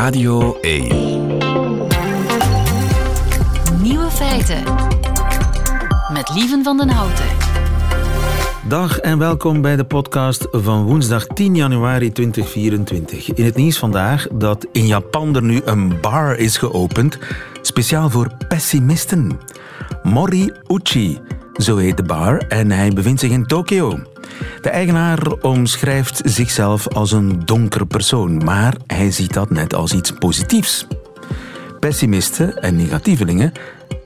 Radio 1. Nieuwe feiten. Met Lieven van den Houten. Dag en welkom bij de podcast van woensdag 10 januari 2024. In het nieuws vandaag dat in Japan er nu een bar is geopend, speciaal voor pessimisten. Mori Uchi, zo heet de bar, en hij bevindt zich in Tokio. De eigenaar omschrijft zichzelf als een donker persoon, maar hij ziet dat net als iets positiefs. Pessimisten en negatievelingen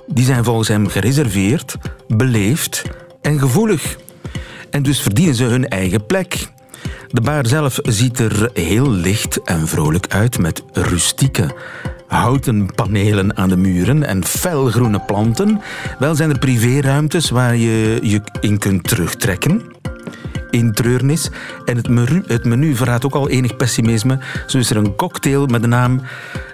die zijn volgens hem gereserveerd, beleefd en gevoelig. En dus verdienen ze hun eigen plek. De bar zelf ziet er heel licht en vrolijk uit met rustieke houten panelen aan de muren en felgroene planten. Wel zijn er privéruimtes waar je je in kunt terugtrekken in treurnis. En het menu, het menu verraadt ook al enig pessimisme. Zo is er een cocktail met de naam...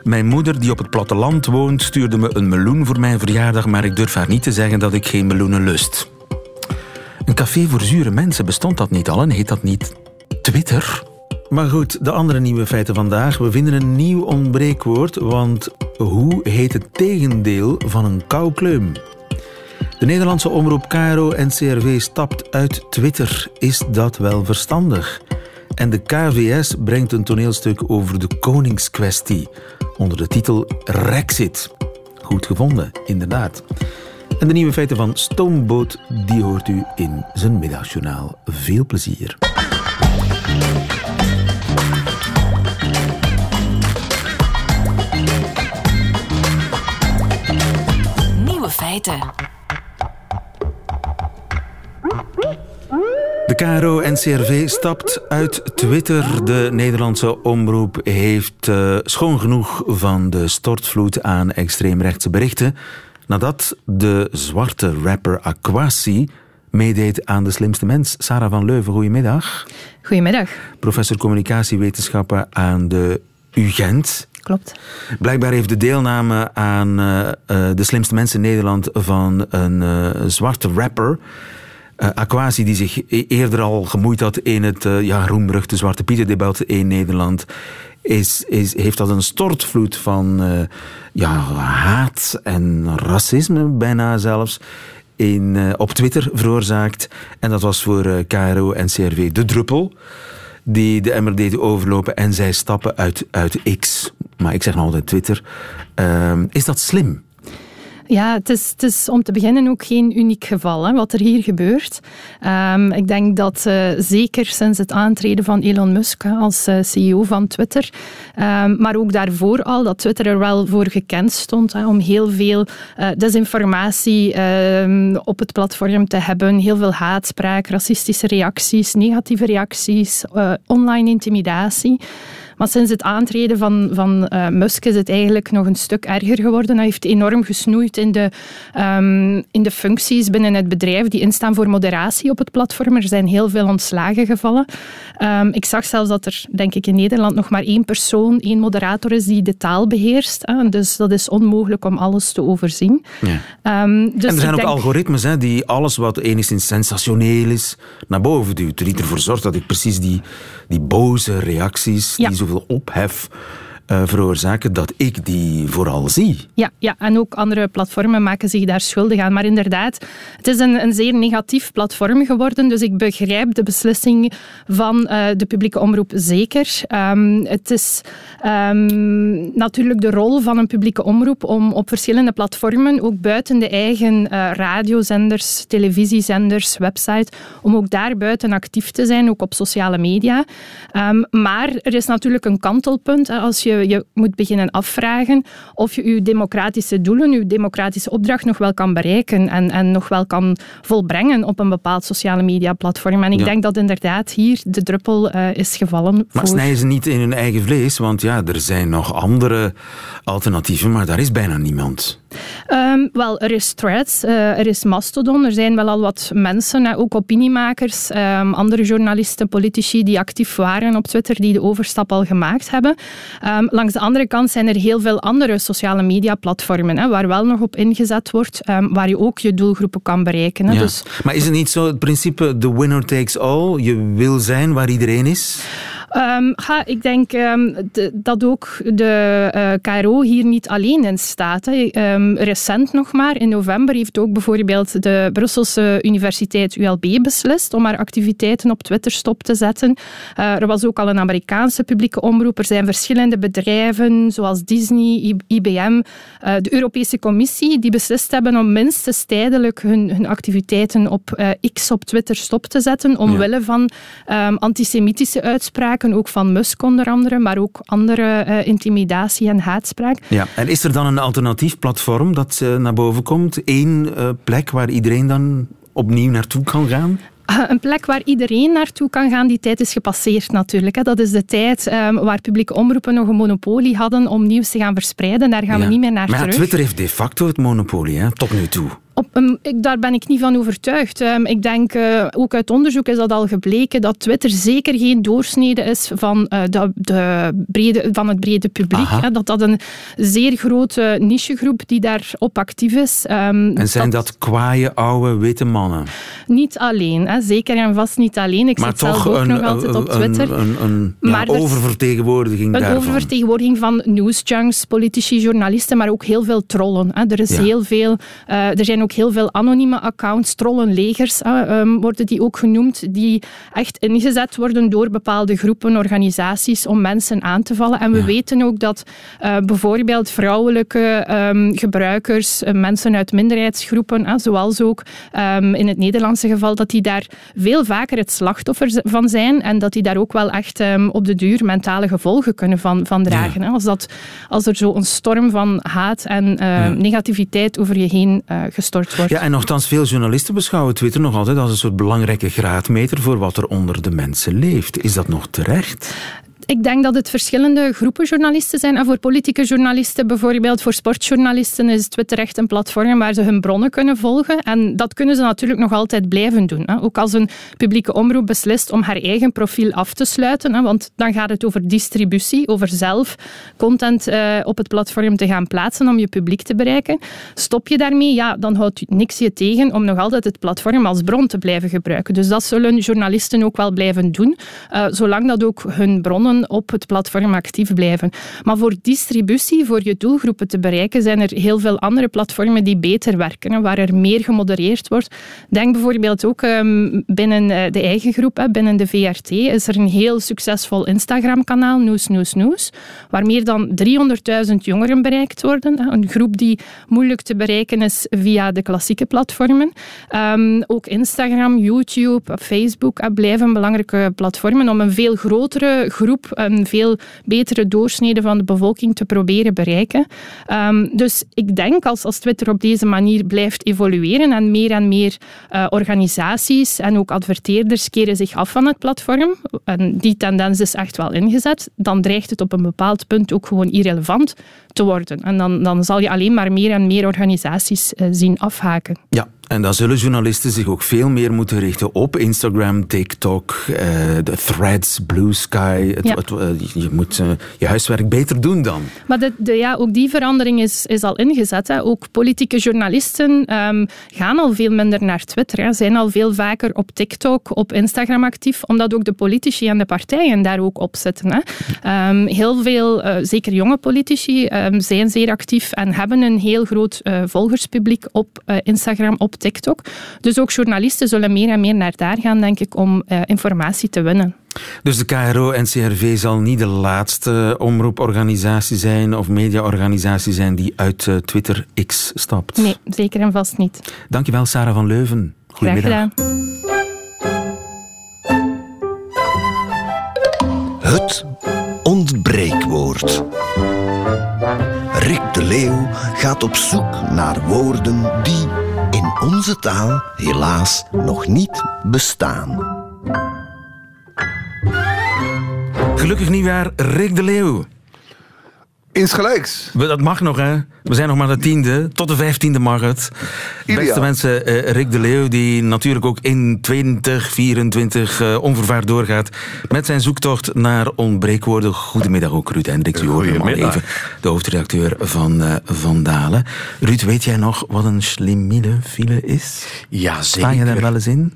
Mijn moeder, die op het platteland woont, stuurde me een meloen voor mijn verjaardag, maar ik durf haar niet te zeggen dat ik geen meloenen lust. Een café voor zure mensen, bestond dat niet al en heet dat niet Twitter? Maar goed, de andere nieuwe feiten vandaag. We vinden een nieuw ontbreekwoord, want hoe heet het tegendeel van een koukleum? De Nederlandse omroep KRO en CRV stapt uit Twitter. Is dat wel verstandig? En de KVS brengt een toneelstuk over de koningskwestie onder de titel Rexit. Goed gevonden, inderdaad. En de nieuwe feiten van Stoomboot, die hoort u in zijn middagjournaal. Veel plezier. Nieuwe feiten. De KRO NCRV stapt uit Twitter. De Nederlandse omroep heeft uh, schoon genoeg van de stortvloed aan extreemrechtse berichten. Nadat de zwarte rapper Aquasi meedeed aan De Slimste Mens. Sarah van Leuven, goedemiddag. Goedemiddag. Professor communicatiewetenschappen aan de UGent. Klopt. Blijkbaar heeft de deelname aan uh, uh, De Slimste Mensen in Nederland van een zwarte rapper... Uh, Aquasi, die zich e-, eerder al gemoeid had in het uh, ja, roemruchte Zwarte Pieter-debat in Nederland, is, is, heeft dat een stortvloed van uh, ja, haat en racisme bijna zelfs in, op Twitter veroorzaakt. En dat was voor KRO en CRV de druppel die de emmer deden overlopen en zij stappen uit, uit X. Maar ik zeg nog altijd Twitter. is dat slim? Ja, het is, het is om te beginnen ook geen uniek geval hè, wat er hier gebeurt. Um, ik denk dat uh, zeker sinds het aantreden van Elon Musk als uh, CEO van Twitter, um, maar ook daarvoor al, dat Twitter er wel voor gekend stond hè, om heel veel uh, desinformatie um, op het platform te hebben, heel veel haatspraak, racistische reacties, negatieve reacties, online intimidatie. Maar sinds het aantreden van, van uh, Musk is het eigenlijk nog een stuk erger geworden. Hij heeft enorm gesnoeid in de, um, in de functies binnen het bedrijf die instaan voor moderatie op het platform. Er zijn heel veel ontslagen gevallen. Um, ik zag zelfs dat er, denk ik, in Nederland nog maar één persoon, één moderator is die de taal beheerst. Hè. Dus dat is onmogelijk om alles te overzien. Ja. Um, dus en er zijn ook denk... algoritmes hè, die alles wat enigszins sensationeel is naar boven duwt. Die ervoor zorgt dat ik precies die, die boze reacties, ja. die zo zoveel ophef uh, veroorzaken dat ik die vooral zie. Ja, ja, en ook andere platformen maken zich daar schuldig aan. Maar inderdaad, het is een, een zeer negatief platform geworden. Dus ik begrijp de beslissing van uh, de publieke omroep zeker. Um, het is um, natuurlijk de rol van een publieke omroep om op verschillende platformen, ook buiten de eigen uh, radiozenders, televisiezenders, website, om ook daar buiten actief te zijn, ook op sociale media. Um, maar er is natuurlijk een kantelpunt. Als je je moet beginnen afvragen of je je democratische doelen, je democratische opdracht nog wel kan bereiken en, en nog wel kan volbrengen op een bepaald sociale media platform. En ik ja. denk dat inderdaad hier de druppel uh, is gevallen. Maar voor... snijden ze niet in hun eigen vlees? Want ja, er zijn nog andere alternatieven, maar daar is bijna niemand. Um, wel, er is Threads, uh, er is Mastodon, er zijn wel al wat mensen, uh, ook opiniemakers, um, andere journalisten, politici die actief waren op Twitter, die de overstap al gemaakt hebben. Um, langs de andere kant zijn er heel veel andere sociale media platformen, hè, waar wel nog op ingezet wordt, waar je ook je doelgroepen kan bereiken. Hè. Ja. Dus, maar is het niet zo het principe the winner takes all? Je wil zijn waar iedereen is? Um, ik denk um, de, dat ook de uh, KRO hier niet alleen in staat. Um, recent nog maar, in november, heeft ook bijvoorbeeld de Brusselse Universiteit ULB beslist om haar activiteiten op Twitter stop te zetten. Uh, er was ook al een Amerikaanse publieke omroep. Er zijn verschillende bedrijven, zoals Disney, IBM, uh, de Europese Commissie, die beslist hebben om minstens tijdelijk hun, hun activiteiten op X op Twitter stop te zetten, omwille ja. van antisemitische uitspraken, ook van Musk onder andere, maar ook andere uh, intimidatie en haatspraak. Ja, en is er dan een alternatief platform dat uh, naar boven komt? Eén uh, plek waar iedereen dan opnieuw naartoe kan gaan? een plek waar iedereen naartoe kan gaan, die tijd is gepasseerd natuurlijk. Dat is de tijd um, waar publieke omroepen nog een monopolie hadden om nieuws te gaan verspreiden. Daar gaan ja. we niet meer naar maar terug. Twitter heeft de facto het monopolie, hè, tot nu toe. Op, um, ik, daar ben ik niet van overtuigd. Um, ik denk, uh, ook uit onderzoek is dat al gebleken, dat Twitter zeker geen doorsnede is van, uh, de, de brede, van het brede publiek. Hè, dat dat een zeer grote nichegroep die daarop actief is. Um, en zijn dat, dat kwaaie, oude, witte mannen? Niet alleen, hè, zeker en vast niet alleen. Ik maar zit toch zelf ook een, nog altijd op Twitter. Een, een, een ja, maar oververtegenwoordiging Een daarvan. oververtegenwoordiging van newsjunks, politici, journalisten, maar ook heel veel trollen. Hè. Er is ja. heel veel... Uh, er zijn ook heel veel anonieme accounts, trollenlegers uh, um, worden die ook genoemd, die echt ingezet worden door bepaalde groepen, organisaties om mensen aan te vallen. En we ja. weten ook dat uh, bijvoorbeeld vrouwelijke um, gebruikers, uh, mensen uit minderheidsgroepen, zoals ook um, in het Nederlandse geval, dat die daar veel vaker het slachtoffer van zijn en dat die daar ook wel echt op de duur mentale gevolgen kunnen van, van dragen. Ja. Als, dat, als er zo een storm van haat en ja. negativiteit over je heen gestort Ja, en nogthans, veel journalisten beschouwen Twitter nog altijd als een soort belangrijke graadmeter voor wat er onder de mensen leeft. Is dat nog terecht? Ik denk dat het verschillende groepen journalisten zijn. En voor politieke journalisten, bijvoorbeeld voor sportjournalisten, is Twitter echt een platform waar ze hun bronnen kunnen volgen. En dat kunnen ze natuurlijk nog altijd blijven doen. Ook als een publieke omroep beslist om haar eigen profiel af te sluiten. Want dan gaat het over distributie, over zelf content op het platform te gaan plaatsen om je publiek te bereiken. Stop je daarmee, ja, dan houdt niks je tegen om nog altijd het platform als bron te blijven gebruiken. Dus dat zullen journalisten ook wel blijven doen, zolang dat ook hun bronnen op het platform actief blijven. Maar voor distributie, voor je doelgroepen te bereiken, zijn er heel veel andere platformen die beter werken, waar er meer gemodereerd wordt. Denk bijvoorbeeld ook um, binnen de eigen groep, binnen de VRT, is er een heel succesvol Instagram-kanaal, Noes Noes Noes, waar meer dan 300.000 jongeren bereikt worden. Een groep die moeilijk te bereiken is via de klassieke platformen. Um, ook Instagram, YouTube, Facebook blijven belangrijke platformen om een veel grotere groep een veel betere doorsnede van de bevolking te proberen bereiken. Um, dus ik denk als, als Twitter op deze manier blijft evolueren en meer en meer uh, organisaties en ook adverteerders keren zich af van het platform, en die tendens is echt wel ingezet, dan dreigt het op een bepaald punt ook gewoon irrelevant te worden. En dan, dan zal je alleen maar meer en meer organisaties uh, zien afhaken. Ja, en dan zullen journalisten zich ook veel meer moeten richten op Instagram, TikTok, uh, de threads, Blue Sky. Het, Ja. het, uh, je moet uh, je huiswerk beter doen dan. Maar de, de, ja, ook die verandering is, is al ingezet. Hè. Ook politieke journalisten um, gaan al veel minder naar Twitter. Hè. Zijn al veel vaker op TikTok, op Instagram actief, omdat ook de politici en de partijen daar ook op zitten. Hè. Um, heel veel, zeker jonge politici, um, zijn zeer actief en hebben een heel groot volgerspubliek op Instagram, op TikTok. Dus ook journalisten zullen meer en meer naar daar gaan, denk ik, om uh, informatie te winnen. Dus de KRO-NCRV zal niet de laatste omroeporganisatie zijn of mediaorganisatie zijn die uit uh, Twitter X stapt? Nee, zeker en vast niet. Dankjewel, Sarah van Leuven. Goedemiddag. Graag gedaan. Het ontbreekwoord. Rick de Leeuw gaat op zoek naar woorden die onze taal helaas nog niet bestaan. Gelukkig nieuwjaar, Rick de Leeuw. Insgelijks. Dat mag nog, hè? We zijn nog maar de tiende. Tot de vijftiende mag het. Ideaal. Beste mensen, uh, Rick de Leeuw, die natuurlijk ook in 2024 uh, onvervaard doorgaat met zijn zoektocht naar ontbreekwoorden. Goedemiddag ook, Ruud Hendricks. U hoort hem al even, de hoofdredacteur van uh, Van Dalen. Ruud, weet jij nog wat een schlimide file is? Ja, zeker. Sta je daar wel eens in?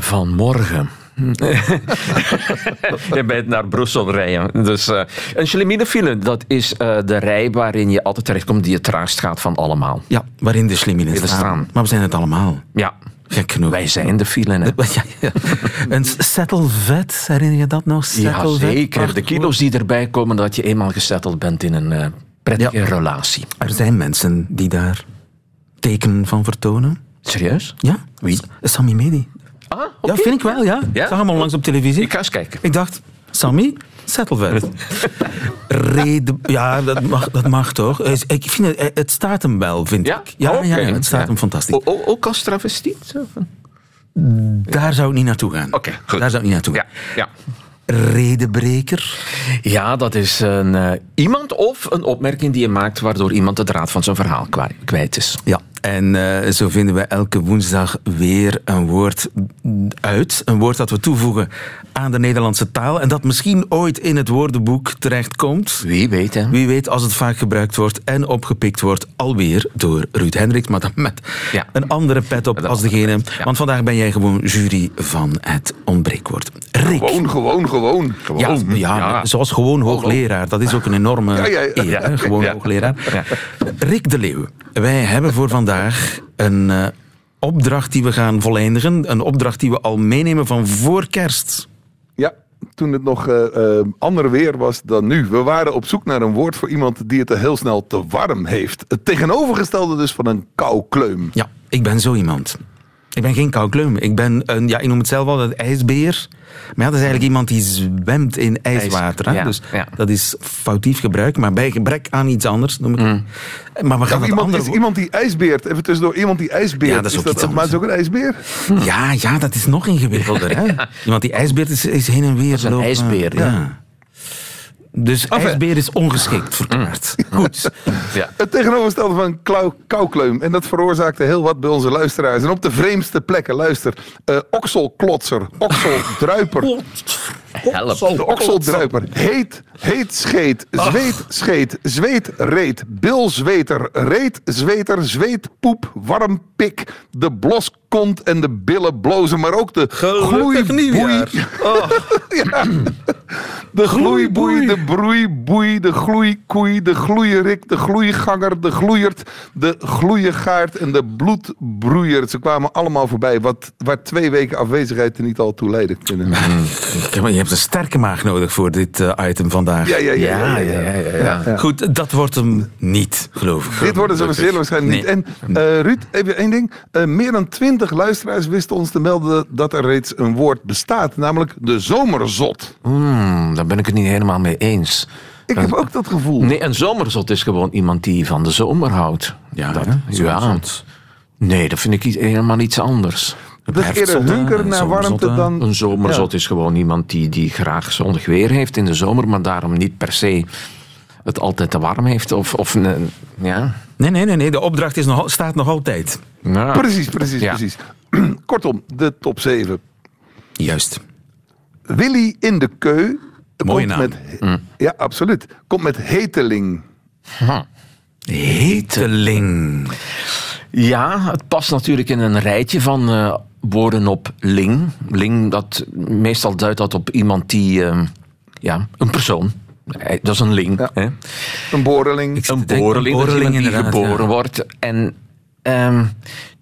vanmorgen. je bent naar Brussel rijden. Dus, uh, een dat is uh, de rij waarin je altijd terechtkomt die het traagst gaat van allemaal. Ja, waarin de Schleminen staan. staan. Maar we zijn het allemaal. Ja. Gek genoeg. Wij zijn de file. Hè? Ja, ja. Een settelvet, herinner je dat nog? Ja, zeker. De kilo's die erbij komen dat je eenmaal gesetteld bent in een uh, prettige ja. relatie. Er zijn mensen die daar tekenen van vertonen. Serieus? Ja. Wie? Sammy Medi. Ah, okay. Ja, vind ik wel, ja. ja? Ik zag hem al langs op televisie. Ik ga eens kijken. Ik dacht, Sammy, settelvet. Reden, ja, dat mag, dat mag toch? Ik vind het, het staat hem wel, vind ja? ik. Ja, okay. ja, het staat hem fantastisch. O, o, ook als travestiet? Daar zou ik niet naartoe gaan. Oké, okay, goed. Daar zou ik niet naartoe ja, ja. Redenbreker? Ja, dat is een, uh, iemand of een opmerking die je maakt waardoor iemand de draad van zijn verhaal kwijt is. Ja, en uh, zo vinden we elke woensdag weer een woord uit. Een woord dat we toevoegen aan de Nederlandse taal. En dat misschien ooit in het woordenboek terechtkomt. Wie weet, hè? Wie weet als het vaak gebruikt wordt en opgepikt wordt. Alweer door Ruud Hendricks, maar dan met ja. een andere pet op als degene. Ja. Want vandaag ben jij gewoon jury van het ontbreekwoord. Rick. Gewoon, gewoon, gewoon. gewoon. Ja, ja, ja, zoals gewoon hoogleraar. Dat is ook een enorme ja, ja, ja. eer, Gewoon hoogleraar. Rick de Leeuw, wij hebben voor vandaag een uh, opdracht die we gaan voleindigen. Een opdracht die we al meenemen van voor kerst. Ja, toen het nog uh, uh, ander weer was dan nu. We waren op zoek naar een woord voor iemand die het heel snel te warm heeft. Het tegenovergestelde dus van een koukleum. Ja, ik ben zo iemand. Ik ben geen koukleum. Ik ben een, ja, ik noem het zelf al een ijsbeer. Maar ja, dat is eigenlijk iemand die zwemt in ijswater. Hè? Ja, dus ja. dat is foutief gebruik, maar bij gebrek aan iets anders noem ik het. Mm. Maar we gaan Ja, het iemand, andere is iemand die ijsbeert. Even tussendoor, iemand die ijsbeert. Ja, dat is ook iets dat, maar het is ook een ijsbeer? Ja, ja, dat is nog ingewikkelder. Hè? Iemand die ijsbeert is, is heen en weer. is een lopen. ijsbeer, ja. Dus Enfin. ijsbeer is ongeschikt verklaard. Goed. Ja. Het tegenovergestelde van klauw, koukleum. En dat veroorzaakte heel wat bij onze luisteraars. En op de vreemdste plekken, luister. eh okselklotser, okseldruiper. Help. De okseldruiper. Heet, heet scheet, zweet scheet, zweet reet, bilzweter, reet zweter, zweet poep, warm pik, de blos kont en de billen blozen, maar ook de gloeiboei. ja. De gloeiboei, de broeiboei, de gloeikoei, de gloeierik, de gloeiganger, de gloeiert, de gloeiegaard en de bloedbroeier. Ze kwamen allemaal voorbij, wat, waar twee weken afwezigheid er niet al toe leidde. Maar Je hebt een sterke maag nodig voor dit eh, item vandaag. Ja, ja, ja. ja, ja, ja, ja, ja. Goed, dat wordt hem niet, geloof ik. Dit worden ze zeer waarschijnlijk niet. En eh, Ruud, even één ding. Eh, meer dan twintig luisteraars wisten ons te melden dat er reeds een woord bestaat, namelijk de zomerzot. Hmm, daar ben ik het niet helemaal mee eens. Ik heb ook dat gevoel. Nee, een zomerzot is gewoon iemand die van de zomer houdt. Ja, dat, ja. Zomerzot. Nee, dat vind ik helemaal iets anders. Dat is eerder hunker naar warmte dan... Een zomerzot is gewoon iemand die, die graag zonnig weer heeft in de zomer, maar daarom niet per se het altijd te warm heeft. Of, of ja. Nee, nee, nee, nee. De opdracht is nog, staat nog altijd. Nou, Precies, precies, Ja. precies. Kortom, de top 7. Juist. Willy in de keu. Mooie komt naam. Met, Ja, absoluut. Komt met heteling. Heteling. Ja, het past natuurlijk in een rijtje van eh, woorden op ling. Ling, dat meestal duidt dat op iemand die, eh, ja, een persoon. Eh, Dat is een ling. Ja. Hè? Een boreling. Een boreling, die geboren ja. wordt. En, ehm,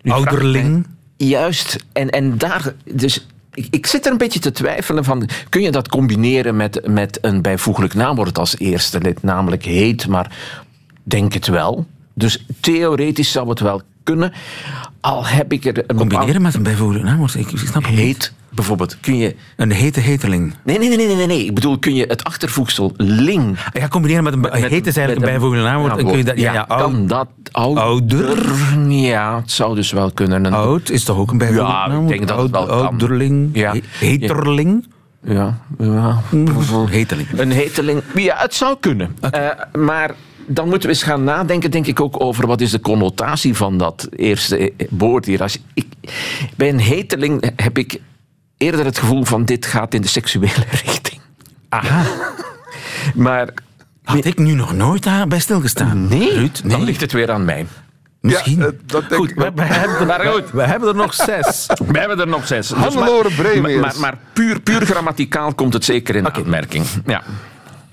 Ouderling. Juist. En, en daar, dus ik, ik zit er een beetje te twijfelen van, kun je dat combineren met, met een bijvoeglijk naamwoord als eerste lid, namelijk heet, maar denk het wel. Dus theoretisch zou het wel kunnen. Al heb ik er een Combineren met een bijvoeglijk naamwoord. Ik, ik snap het niet. heet, bijvoorbeeld, kun je... Een hete heteling. Nee, nee, nee, nee, nee, nee. Ik bedoel, kun je het achtervoegsel ling... Ja, combineren met een met- heet is eigenlijk een bijvoeglijk naamwoord. Kun je dat, ja, ja, oud, kan dat ouder? Ouder? Ja, het zou dus wel kunnen. Een, oud is toch ook een bijvoeglijk Ja, ik naamwoord? denk dat het wel kan. Ouderling. Ja. he- Heterling. Ja, ja. Heteling. Een heteling. Ja, het zou kunnen. Eh, maar dan moeten we eens gaan nadenken, denk ik, ook over wat is de connotatie van dat eerste woord hier. Als ik, bij een heteling heb ik eerder het gevoel van dit gaat in de seksuele richting. Aha. Maar Had ik nu nog nooit daar bij stilgestaan? nee, Ruud, dan ligt het weer aan mij. Misschien. Ja, eh, dat denk goed, ik we, hebben, Maar we, goed. we hebben er nog zes. We hebben er nog zes. Dus maar-. Maar, maar puur, puur grammaticaal komt het zeker in aanmerking. Ja.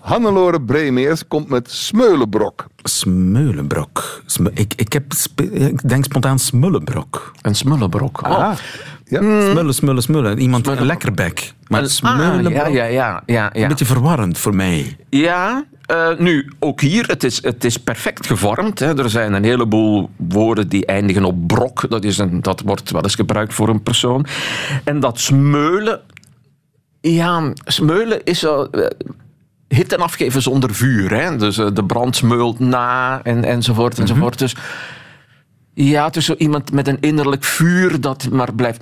Hannelore Bremeers komt met Smeulenbrok. Smeulenbrok. Sme- ik, ik, heb ik denk spontaan smullenbrok. Een smullenbrok. Oh. Ah, ja. Smullen, smullen, smullen. Iemand een lekkerbek. Maar smeulenbrok, ah, ja, ja, ja, ja, ja. een beetje verwarrend voor mij. Ja, eh, nu, ook hier, het is, het is perfect gevormd. Hè. Er zijn een heleboel woorden die eindigen op brok. Dat, is een, dat wordt wel eens gebruikt voor een persoon. En dat smeulen... Ja, smeulen is zo... eh, hitte afgeven zonder vuur. Hè. Dus eh, de brand smeult na en, enzovoort enzovoort. Dus ja, het is zo iemand met een innerlijk vuur dat maar blijft...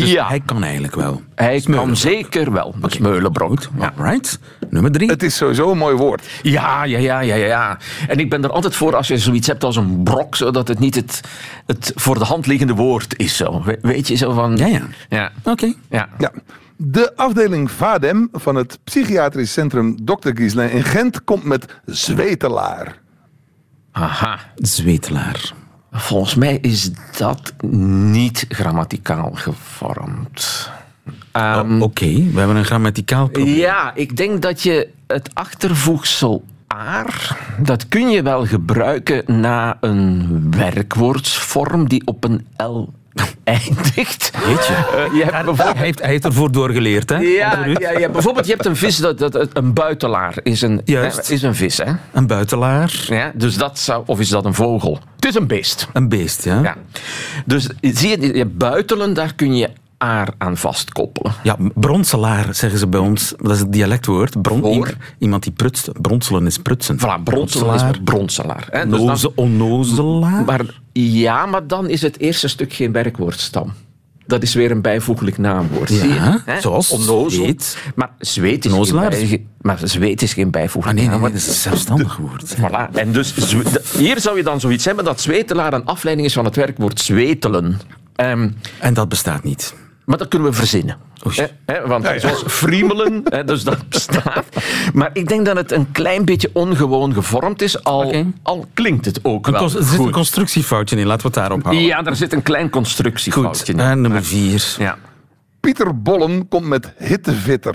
Dus ja, hij kan eigenlijk wel. hij kan zeker wel. Een smeulenbrok. Goed, Ja. alright. Nummer drie. Het is sowieso een mooi woord. Ja, ja, ja, ja, ja. En ik ben er altijd voor als je zoiets hebt als een brok, zodat het niet het, het voor de hand liggende woord is. Zo. We- Weet je, zo van... Ja, ja. Ja. Oké. ja. Ja. De afdeling VADEM van het psychiatrisch centrum Dr. Gislin in Gent komt met Zwetelaar. Aha. Zwetelaar. Volgens mij is dat niet grammaticaal gevormd. Ehm, Oh, Oké, we hebben een grammaticaal probleem. Ja, ik denk dat je het achtervoegsel aar, dat kun je wel gebruiken na een werkwoordsvorm die op een L eindigt. Weet je? Eh, je hebt Hij heeft, hij heeft ervoor doorgeleerd, hè? Ja, Absoluut. ja, ja, bijvoorbeeld je hebt een vis, dat, dat, een buitelaar is een, Juist. is een vis. Hè? Een buitelaar. Ja, dus dat zou, of is dat een vogel? Het is een beest. Een beest, ja. Ja. Dus zie je, je buitelen, daar kun je aan vastkoppelen. Ja, bronselaar zeggen ze bij ons. Dat is het dialectwoord. Bron, Voor? iemand, die prutst. Bronselen is prutsen. Voilà, bronselaar is bronselaar. Hè? Dus dan- onnozelaar. maar, ja, maar dan is het eerste stuk geen werkwoordstam. Dat is weer een bijvoeglijk naamwoord. Ja, je? Hè? zoals Onnozel. zweet. Maar zweet is, geen, Nozelaar. maar zweet is geen Ah, bijvoeglijk nee, nee, nee, naamwoord. dat is een zelfstandig woord. Voilà. En dus, hier zou je dan zoiets hebben dat zwetelaar een afleiding is van het werkwoord zwetelen. Ehm, En dat bestaat niet. Maar dat kunnen we verzinnen. Want zoals friemelen, hè, dus dat bestaat. Maar ik denk dat het een klein beetje ongewoon gevormd is, al, al klinkt het ook Een wel er zit een constructiefoutje in, laten we het daarop houden. Ja, daar zit een klein Goed, constructiefoutje in. en nummer vier. Ja. Pieter Bollen komt met Hittevitter.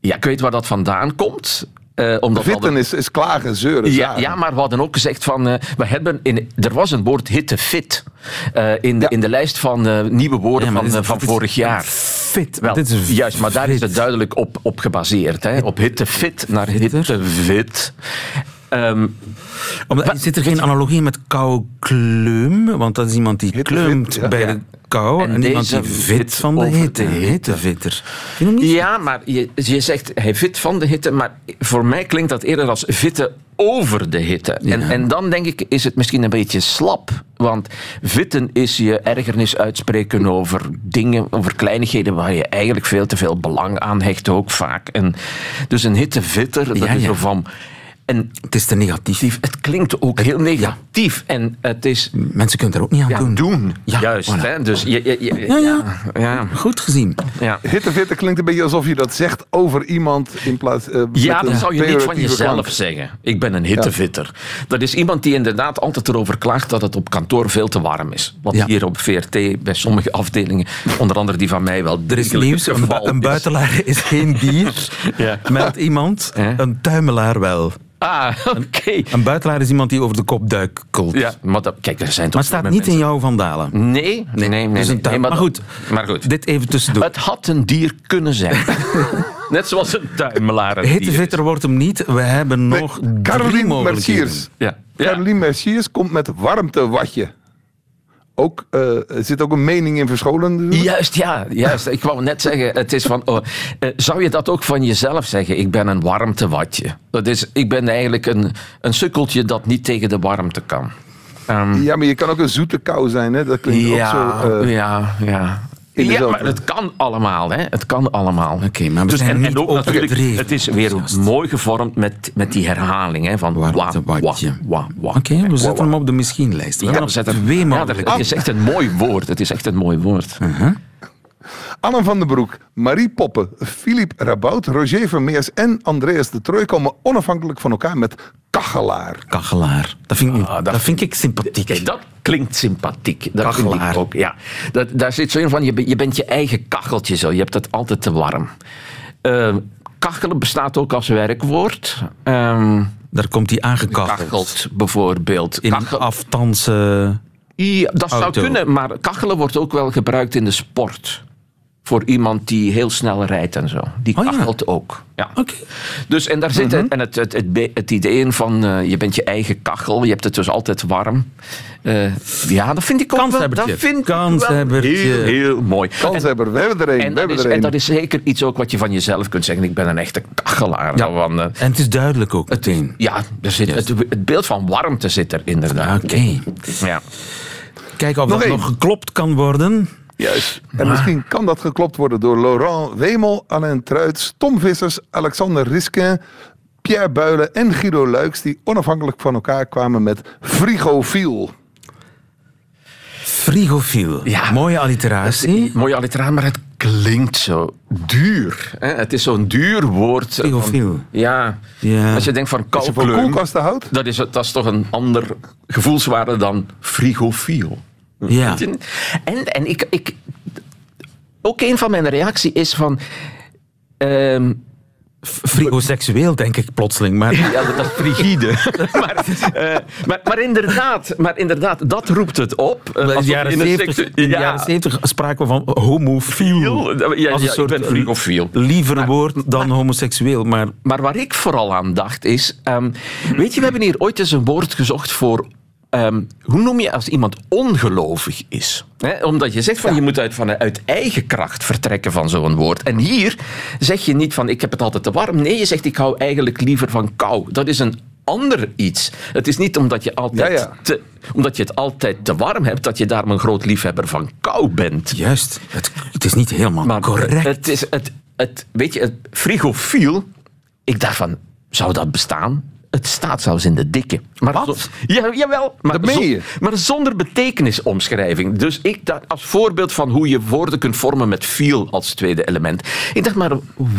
ja, ik weet waar dat vandaan komt. Eh, omdat Vitten is, is klagen, zeuren, Ja, maar we hadden ook gezegd van... eh, we hebben in, er was een woord hittefit eh in, de, Ja. in de lijst van eh, nieuwe woorden Ja, van, dit van dit vorig jaar. Fit. Wel, dit is juist, maar daar is het duidelijk op, op gebaseerd. Hè? Op hittefit naar hittefit. Ehm, Omdat, zit er geen analogie met koukleum? Want dat is iemand die kleumt ja. bij Ja. de kou. En, En iemand die vit vit van de hitte. Hittevitter. Ja, maar je, je zegt hij fit van de hitte, maar voor mij klinkt dat eerder als vitten over de hitte. En, Ja. en dan denk ik, is het misschien een beetje slap. Want vitten is je ergernis uitspreken over dingen, over kleinigheden waar je eigenlijk veel te veel belang aan hecht ook vaak. En dus een hittevitter, dat Ja, is ja. zo van... En Het is te negatief. het klinkt ook heel negatief. En het is... Mensen kunnen er ook niet aan Ja, doen. doen. Ja, Juist. voilà. Hè? Dus je, je, je- Ja, ja. ja. Goed gezien. ja. Hittevitter klinkt een beetje alsof je dat zegt over iemand in plaats eh, Ja, dat zou je niet van jezelf klank. zeggen. Ik ben een hittevitter. Dat is iemand die inderdaad altijd erover klaagt dat het op kantoor veel te warm is. Wat Ja. hier op VRT bij sommige afdelingen, onder andere die van mij, wel Er is degelijk nieuws. Een, bu- een is. buitelaar is geen dier. Ja. Meldt iemand. Een tuimelaar wel. Ah, oké. Een buitelaar is iemand die over de kop duikelt. Ja, maar dat, kijk, er zijn toch Maar het staat niet in jouw vandalen. Nee, nee, nee. tuin. maar, maar, goed, Maar goed. dit even tussendoor. Het had een dier kunnen zijn. Net zoals een tuimelaar. Hittevitter wordt hem niet. We hebben nog drie Caroline mogelijkheden. Merciers. Ja. Ja. Caroline Merciers komt met warmtewatje. Ook, eh, er zit ook een mening in verscholen. Juist, ja, juist. Ik wou net zeggen, het is van, oh, eh, zou je dat ook van jezelf zeggen? Ik ben een warmtewatje. Dat is, ik ben eigenlijk een, een sukkeltje dat niet tegen de warmte kan. Ehm, Ja, maar je kan ook een zoete kou zijn. Hè? Dat klinkt ja, ook zo... eh, ja, ja. In Ja, maar het kan allemaal, hè. Het kan allemaal. Oké, maar we dus, zijn en, niet en ook natuurlijk, overdreven het is weer mooi gevormd met, met die herhaling, hè. Van wa, wa, wa, wa. Oké, we zetten hem op de misschien-lijst. We Ja, we zetten twee ja, dat-. Het is echt een mooi woord. Het is echt een mooi woord. Uh-huh. Anne van den Broek, Marie Poppen, Philippe Rabout, Roger Vermeers en Andreas de Trooij komen onafhankelijk van elkaar met kachelaar. Kachelaar. Dat vind ik, Ah, dat dat vind ik sympathiek. Kijk, dat klinkt sympathiek. Dat vind Kachelaar. ik ook. Ja. Dat, daar zit zo in van, je, ben- je bent je eigen kacheltje zo. Je hebt het altijd te warm. Eh, kachelen bestaat ook als werkwoord. Ehm Daar komt hij aangekacheld. kachelt bijvoorbeeld. In Kachel- aftansen. Ja, dat zou Auto. kunnen, maar kachelen wordt ook wel gebruikt in de sport. Voor iemand die heel snel rijdt en zo. Die Oh ja. kachelt ook. Ja. Oké. Dus, en daar zit het, en het, het, het, idee in van eh, je bent je eigen kachel, je hebt het dus altijd warm. Eh, ja, dat vind ik ook wel, dat vind Kanshebbertje. heel, heel mooi. Kanshebber, we hebben er En, een. en, We dat hebben is, en dat is zeker iets ook wat je van jezelf kunt zeggen. Ik ben een echte kachelaar. Ja. Van, eh, En het is duidelijk ook meteen. ja, er zit, het, het beeld van warmte zit er inderdaad. Oké. Ja. Kijk of Nog dat één. nog geklopt kan worden. Juist. En misschien kan dat geklopt worden door Laurent Wemel, Alain Truits, Tom Vissers, Alexander Riskin, Pierre Builen en Guido Luiks, die onafhankelijk van elkaar kwamen met Frigofiel. Frigofiel. Ja. Mooie alliteratie. Mooi alliteratie, maar het klinkt zo duur. Hè? Het is zo'n duur woord. Frigofiel. Ja. Ja. Als je denkt van Als je van koukleum, koelkasten dat is, dat is toch een ander gevoelswaarde dan frigofiel. Ja. En, en ik, ik... Ook een van mijn reacties is van... ehm, Frigoseksueel, denk ik plotseling. Maar ja, dat is frigide. maar, eh, maar, maar, inderdaad, maar inderdaad, dat roept het op. Eh, in de jaren in een 70, secte- in de Ja. jaren 70 spraken we van homofiel. Ja, Als een soort ik ben frigofiel. liever woord dan homoseksueel. Maar Maar waar ik vooral aan dacht is... ehm, weet je, we hebben hier ooit eens een woord gezocht voor... ehm, hoe noem je als iemand ongelovig is? Omdat je zegt van je moet uit, van, uit eigen kracht vertrekken van zo'n woord. En hier zeg je niet van ik heb het altijd te warm. Nee, je zegt ik hou eigenlijk liever van kou. Dat is een ander iets. Het is niet omdat je, altijd Ja, ja. Te, omdat je het altijd te warm hebt, dat je daarom een groot liefhebber van kou bent. juist, het, het is niet helemaal Maar correct. Het is het, het, weet je, het frigofiel. Ik dacht van, zou dat bestaan? Het staat zelfs in de dikke. Maar Wat? zo- ja, jawel. Maar, Dat meen je? maar zonder betekenisomschrijving. Dus ik dacht, als voorbeeld van hoe je woorden kunt vormen met feel als tweede element. Ik dacht, maar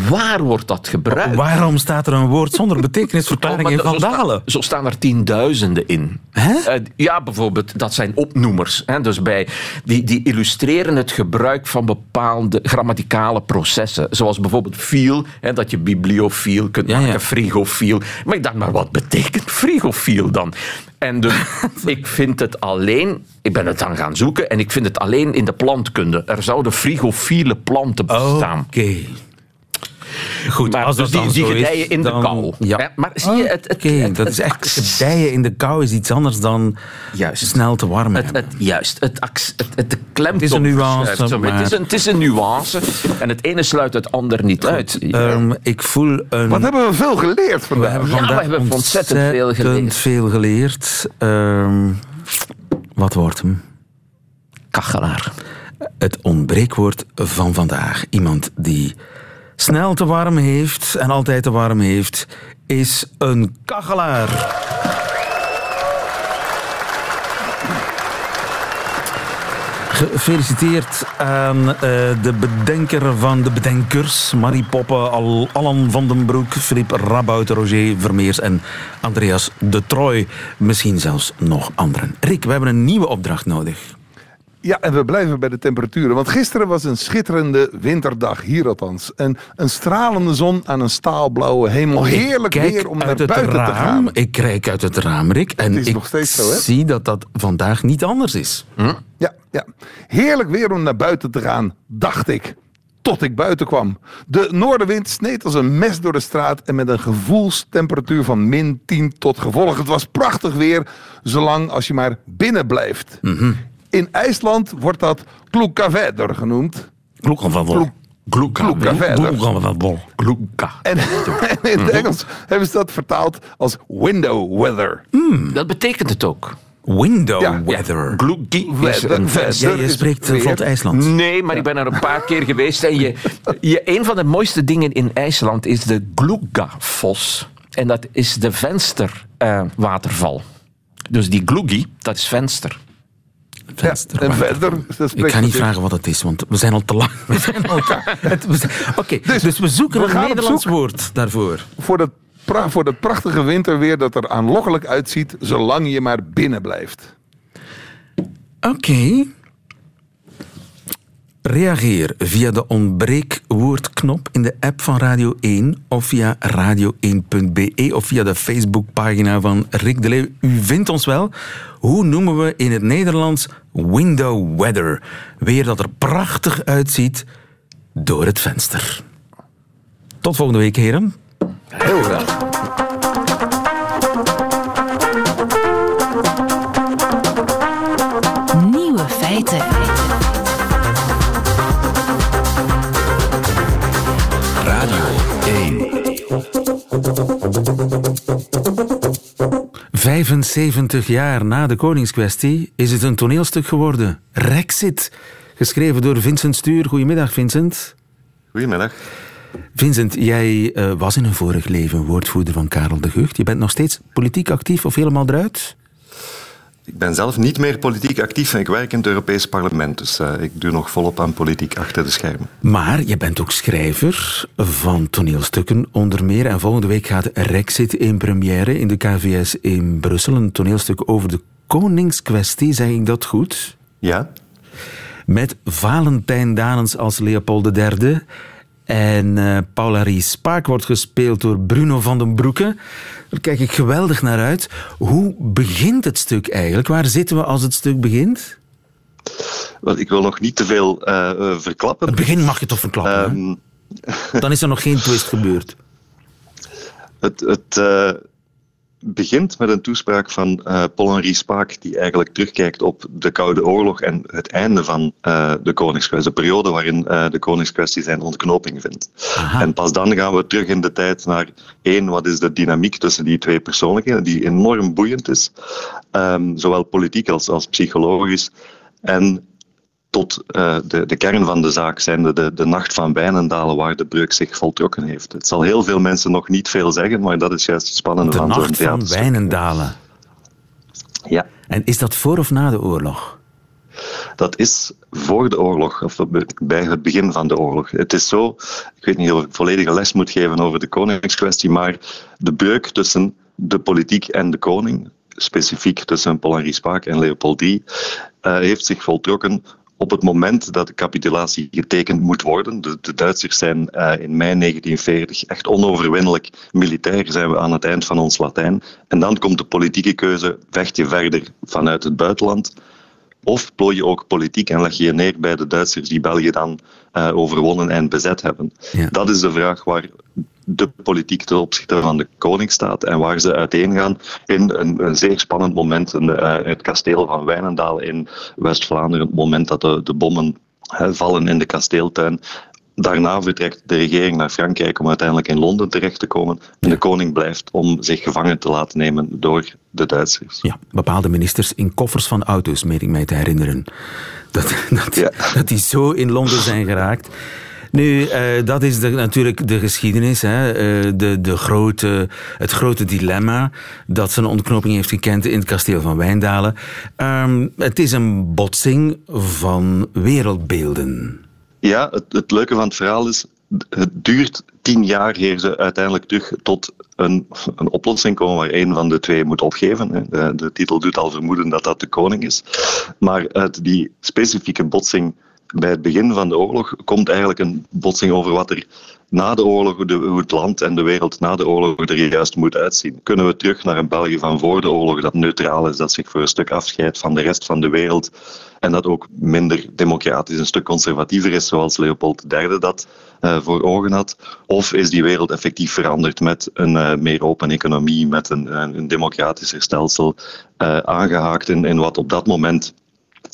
waar wordt dat gebruikt? Waarom staat er een woord zonder betekenisverklaring Oh, in Vandalen? Zo staan er tienduizenden in. Hè? Eh, ja, bijvoorbeeld, dat zijn opnoemers. Hè? Dus bij, die, die illustreren het gebruik van bepaalde grammaticale processen. Zoals bijvoorbeeld feel, hè, dat je bibliofiel kunt Ja, maken, ja. frigofiel. Maar ik dacht, maar wat betekent frigofiel dan? En dus, ik vind het alleen... Ik ben het dan gaan zoeken en ik vind het alleen in de plantkunde. Er zouden frigofiele planten bestaan. Oké. Goed, Maar als dus dat die, dan die zo is, gedijen in de kou. Ja. Hè, Maar zie je, het, het, het- dat het is echt accent- gedijen in de kou is iets anders dan Juist. snel te warm Het, juist, het, het, klemtoon. Het is een nuance, maar- Het, is een, het is een nuance en het ene sluit het ander niet uit. Ehm, ik voel een... Wat hebben we veel geleerd we vandaag. Ja, we hebben ontzettend veel ontzettend geleerd. veel geleerd. Ehm, wat wordt hem? Kachelaar. Het ontbreekwoord van vandaag. Iemand die snel te warm heeft en altijd te warm heeft, is een kachelaar. Gefeliciteerd aan eh, de bedenker van de bedenkers. Marie Poppen, Al Allan van den Broek, Filip Rabout, Roger Vermeers en Andreas de Troy. Misschien zelfs nog anderen. Rick, we hebben een nieuwe opdracht nodig. Ja, en we blijven bij de temperaturen. Want gisteren was een schitterende winterdag, hier althans. En een stralende zon aan een staalblauwe hemel. Heerlijk Kijk weer om naar buiten raam. te gaan. Ik kijk uit het raam, Rick. En is ik nog steeds zo, hè? zie dat dat vandaag niet anders is. Ja, ja. Heerlijk weer om naar buiten te gaan, dacht ik. Tot ik buiten kwam. De noordenwind sneed als een mes door de straat en met een gevoelstemperatuur van min 10 tot gevolg. Het was prachtig weer, zolang als je maar binnen blijft. Mhm. In IJsland wordt dat kloekavedder genoemd. Klokken van Kloek- Kloeka. van. En, en in het Engels hebben ze dat vertaald als window weather. Dat betekent het ook. Window Ja, weather. Is Weather, een weather. Ja, je is spreekt eh, vlot IJsland. Nee, maar ik ben er een paar keer geweest. En je, je, een van de mooiste dingen in IJsland is de Gluggafoss. En dat is de vensterwaterval. dus die Gluggi, dat is venster. Venster. en verder... Ik ga niet vragen wat het is, want we zijn al te lang. We zijn al Oké, dus, we zoeken we een Nederlands woord daarvoor. Voor dat, voor dat prachtige winterweer dat er aanlokkelijk uitziet... zolang je maar binnen blijft. Oké. Reageer via de ontbreekwoordknop in de app van Radio 1 of via radio1.be of via de Facebookpagina van Rick de Leeuw. U vindt ons wel. Hoe noemen we in het Nederlands window weather? Weer dat er prachtig uitziet door het venster. Tot volgende week, heren. Heel graag. 75 jaar na de koningskwestie is het een toneelstuk geworden. Rexit. Geschreven door Vincent Stuur. Goedemiddag, Vincent. Goedemiddag. Vincent, jij eh, was in een vorig leven woordvoerder van Karel de Gucht. Je bent nog steeds politiek actief of helemaal eruit? Ik ben zelf niet meer politiek actief en ik werk in het Europees Parlement. Dus eh, ik doe nog volop aan politiek achter de schermen. Maar je bent ook schrijver van toneelstukken onder meer. En volgende week gaat Rexit in première in de KVS in Brussel. Een toneelstuk over de koningskwestie, zeg ik dat goed? Ja? Met Valentijn Danens als Leopold III. En eh, Paula Ries Spaak wordt gespeeld door Bruno van den Broeke. Daar kijk ik geweldig naar uit. Hoe begint het stuk eigenlijk? Waar zitten we als het stuk begint? Wel, ik wil nog niet te veel eh, verklappen. Het begin mag je toch verklappen? Ehm, Dan is er nog geen twist gebeurd. het het begint met een toespraak van eh Paul-Henri Spaak, die eigenlijk terugkijkt op de Koude Oorlog en het einde van eh, de Koningskwestie, de periode waarin eh, de Koningskwestie zijn ontknoping vindt. Aha. En pas dan gaan we terug in de tijd naar één, wat is de dynamiek tussen die twee persoonlijkheden, die enorm boeiend is, ehm, zowel politiek als, als psychologisch. En tot eh, de, de kern van de zaak zijn de, de, de nacht van Wijnendalen waar de breuk zich voltrokken heeft. Het zal heel veel mensen nog niet veel zeggen, maar dat is juist het spannende De van zo'n nacht van. Wijnendalen. Ja, En is dat voor of na de oorlog? dat is voor de oorlog, of bij het begin van de oorlog. Het is zo, ik weet niet of ik volledige les moet geven over de koningskwestie, maar de breuk tussen de politiek en de koning, specifiek tussen Paul-Henri Spaak en Leopold III, eh, heeft zich voltrokken op het moment dat de capitulatie getekend moet worden. De, de Duitsers zijn eh, in mei 1940 echt onoverwinnelijk militair, zijn we aan het eind van ons Latijn. En dan komt de politieke keuze, vecht je verder vanuit het buitenland of plooi je ook politiek en leg je je neer bij de Duitsers die België dan eh, overwonnen en bezet hebben? Ja. Dat is de vraag waar de politiek ten opzichte van de koning staat en waar ze uiteengaan in een, een zeer spannend moment in de, eh, het kasteel van Wijnendaal in West-Vlaanderen. Het moment dat de, de bommen vallen in de kasteeltuin. Daarna vertrekt de regering naar Frankrijk om uiteindelijk in Londen terecht te komen. En de koning blijft om zich gevangen te laten nemen door de Duitsers. Ja, bepaalde ministers in koffers van auto's, meen ik mij te herinneren. Dat, dat, Ja. dat die zo in Londen zijn geraakt. Nu, eh, dat is de, natuurlijk de geschiedenis, hè. Eh, de, de grote, het grote dilemma dat zijn ontknoping heeft gekend in het kasteel van Wijndalen. Ehm, het is een botsing van wereldbeelden. Ja, het, het leuke van het verhaal is, het duurt tien jaar eer ze uiteindelijk terug tot een, een oplossing komen waar een van de twee moet opgeven. De, de titel doet al vermoeden dat dat de koning is. Maar uit die specifieke botsing bij het begin van de oorlog komt eigenlijk een botsing over wat er na de oorlog, hoe het land en de wereld na de oorlog er juist moet uitzien. Kunnen we terug naar een België van voor de oorlog dat neutraal is, dat zich voor een stuk afscheidt van de rest van de wereld en dat ook minder democratisch, een stuk conservatiever is, zoals Leopold III dat eh, voor ogen had? Of is die wereld effectief veranderd met een eh, meer open economie, met een, een, een democratischer stelsel, eh, aangehaakt in, in wat op dat moment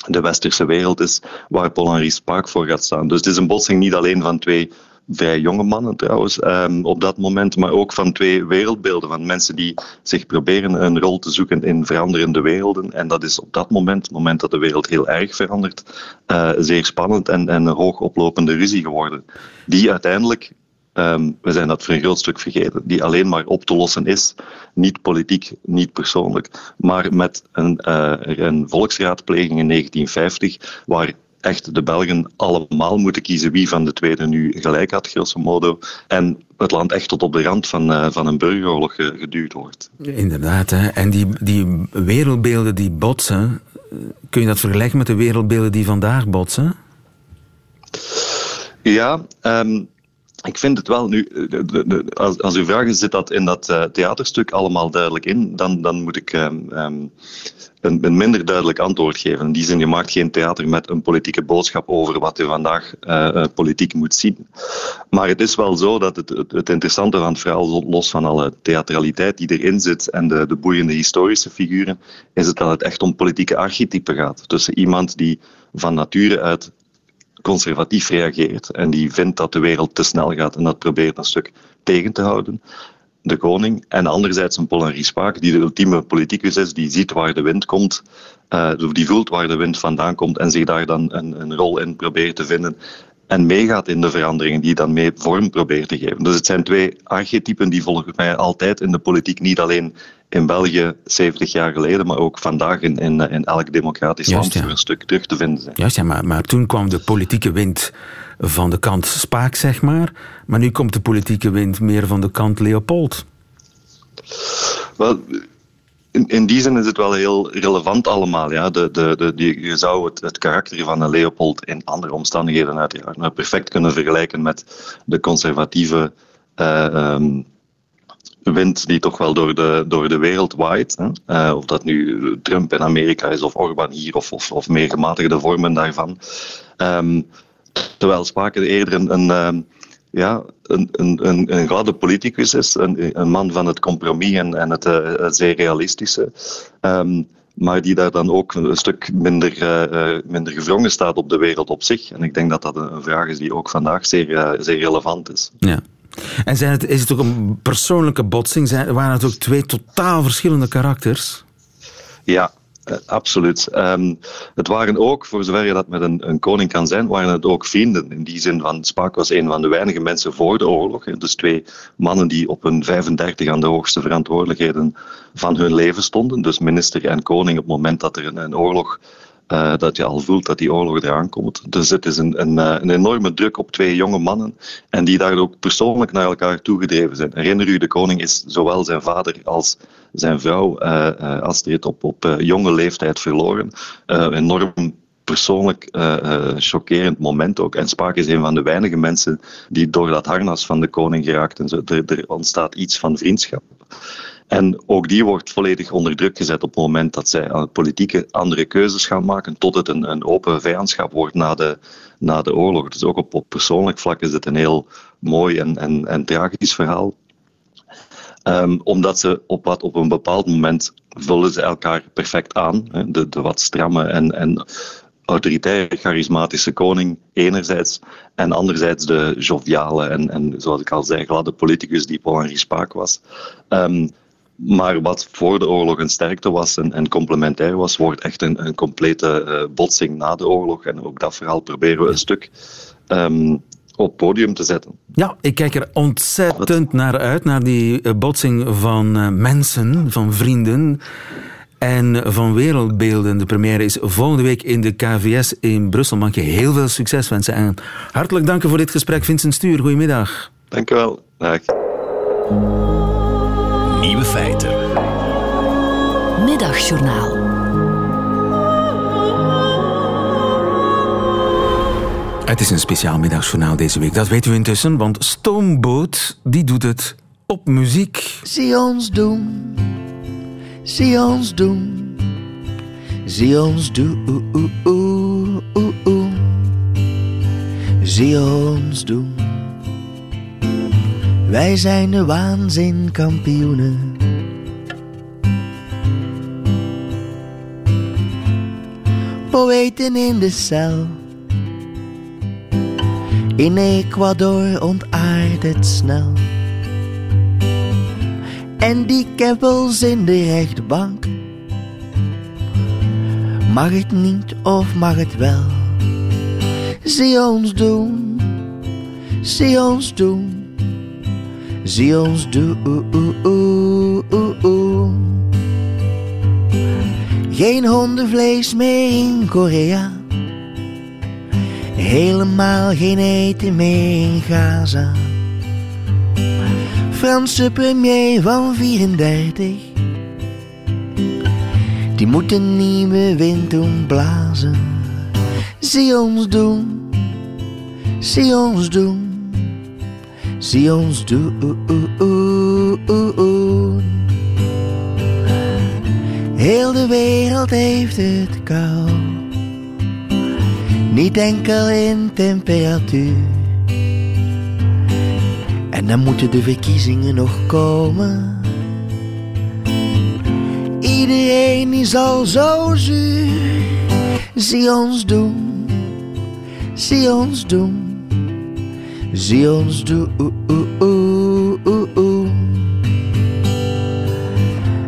de westerse wereld is, waar Paul-Henri Spaak voor gaat staan. Dus het is een botsing niet alleen van twee vrij jonge mannen trouwens, ehm, op dat moment, maar ook van twee wereldbeelden, van mensen die zich proberen een rol te zoeken in veranderende werelden. En dat is op dat moment, het moment dat de wereld heel erg verandert, eh, zeer spannend en, en een hoog oplopende ruzie geworden, die uiteindelijk ehm, we zijn dat voor een groot stuk vergeten, die alleen maar op te lossen is, niet politiek, niet persoonlijk, maar met een, uh, een volksraadpleging in 1950, waar echt de Belgen allemaal moeten kiezen wie van de twee nu gelijk had, grosso modo. En het land echt tot op de rand van, uh, van een burgeroorlog geduwd wordt. Inderdaad, hè. en die, die wereldbeelden die botsen, kun je dat vergelijken met de wereldbeelden die vandaag botsen? Ja, um, ik vind het wel nu, de, de, als, als u vraagt, zit dat in dat uh, theaterstuk allemaal duidelijk in, dan, dan moet ik um, um, een, minder duidelijk antwoord geven. In die zin, je maakt geen theater met een politieke boodschap over wat je vandaag uh, politiek moet zien. Maar het is wel zo dat het, het, het, interessante van het verhaal, los van alle theatraliteit die erin zit en de, de boeiende historische figuren, is het dat het echt om politieke archetypen gaat. Tussen iemand die van nature uit conservatief reageert en die vindt dat de wereld te snel gaat en dat probeert een stuk tegen te houden, de koning. En anderzijds een Paul Henri Spaak, die de ultieme politicus is, die ziet waar de wind komt, uh, die voelt waar de wind vandaan komt en zich daar dan een, een rol in probeert te vinden en meegaat in de veranderingen die dan mee vorm probeert te geven. Dus het zijn twee archetypen die volgens mij altijd in de politiek, niet alleen in België 70 jaar geleden, maar ook vandaag in, in, in elk democratisch land ja. een stuk terug te vinden zijn. Juist, ja, maar, maar toen kwam de politieke wind van de kant Spaak, zeg maar. Maar nu komt de politieke wind meer van de kant Leopold. Wel, in, in die zin is het wel heel relevant allemaal. Ja. De, de, de, die, je zou het, karakter van een Leopold in andere omstandigheden uiteraard maar perfect kunnen vergelijken met de conservatieve uh, um, wind die toch wel door de, door de wereld waait. Hè. Uh, of dat nu Trump in Amerika is of Orbán hier of, of, of meer gematigde vormen daarvan. Um, terwijl Spaken eerder een, een um, ja, een, een, een gladde politicus is, een, een man van het compromis en, en het, uh, zeer realistische. Um, maar die daar dan ook een stuk minder, uh, minder gevrongen staat op de wereld op zich. En ik denk dat dat een vraag is die ook vandaag zeer, uh, zeer relevant is. Ja. En zijn het, is het ook een persoonlijke botsing? Zijn, waren het ook twee totaal verschillende karakters? Ja, absoluut. Um, het waren ook, voor zover je dat met een, een, koning kan zijn, waren het ook vrienden. In die zin van, Spaak was een van de weinige mensen voor de oorlog. Dus twee mannen die op hun 35 aan de hoogste verantwoordelijkheden van hun leven stonden. Dus minister en koning op het moment dat er een, een oorlog uh, dat je al voelt dat die oorlog eraan komt. Dus het is een, een, uh, een, enorme druk op twee jonge mannen en die daar ook persoonlijk naar elkaar toegedreven zijn. Herinner u, de koning is zowel zijn vader als zijn vrouw uh, Astrid op, op jonge leeftijd verloren. enorm persoonlijk chockerend moment ook. En Spaak is een van de weinige mensen die door dat harnas van de koning geraakt. En zo, er ontstaat iets van vriendschap. En ook die wordt volledig onder druk gezet op het moment dat zij politieke andere keuzes gaan maken, tot het een, een open vijandschap wordt na de, na de oorlog. Dus ook op, op persoonlijk vlak is het een heel mooi en, en, en tragisch verhaal. Um, omdat ze op, wat, op een bepaald moment vullen ze elkaar perfect aan. De, de wat stramme en, en autoritaire, charismatische koning enerzijds, en anderzijds de joviale en, en zoals ik al zei, gladde politicus die Paul-Henri Spaak was. Um, maar wat voor de oorlog een sterkte was en, en complementair was, wordt echt een, een complete uh, botsing na de oorlog. En ook dat verhaal proberen we een stuk um, op podium te zetten. Ja, ik kijk er ontzettend naar uit, naar die uh, botsing van uh, mensen, van vrienden en van wereldbeelden. De première is volgende week in de KVS in Brussel. Mag je heel veel succes wensen. En hartelijk dank voor dit gesprek, Vincent Stuur. Goedemiddag. Dank u wel. Dag. Nieuwe feiten. Middagjournaal. Het is een speciaal middagjournaal deze week. Dat weet u intussen, want Stoomboot die doet het op muziek. Zie ons doen. Zie ons doen. Zie ons doen. Zie ons doen. Wij zijn de waanzinkampioenen. Poëten in de cel. In Ecuador ontaardt het snel. En die keppels in de rechtbank. Mag het niet of mag het wel? Zie ons doen, zie ons doen zie ons doen. Geen hondenvlees meer in Korea. Helemaal geen eten meer in Gaza. Franse premier van 34. Die moet een nieuwe wind doen blazen. Zie ons doen, zie ons doen, zie ons doen. Heel de wereld heeft het koud, niet enkel in temperatuur. En dan moeten de verkiezingen nog komen. Iedereen is al zo zuur. Zie ons doen, zie ons doen, zie ons doen.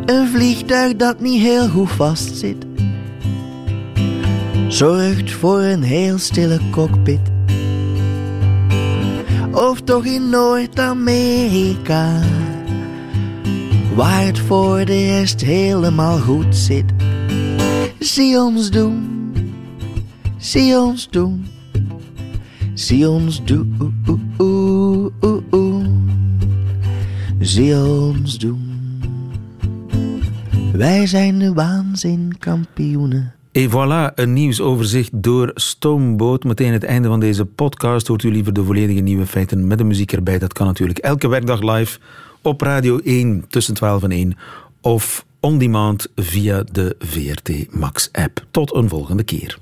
Een vliegtuig dat niet heel goed vastzit, zorgt voor een heel stille cockpit. Of toch in Noord-Amerika, waar het voor de rest helemaal goed zit. Zie ons doen, zie ons doen, zie ons doen. Zie ons doen. Wij zijn de waanzinkampioenen. Et voilà, een nieuwsoverzicht door Stoomboot. Meteen het einde van deze podcast. Hoort u liever de volledige nieuwe feiten met de muziek erbij? Dat kan natuurlijk elke werkdag live op Radio 1 tussen 12 en 1. Of on demand via de VRT Max app. Tot een volgende keer.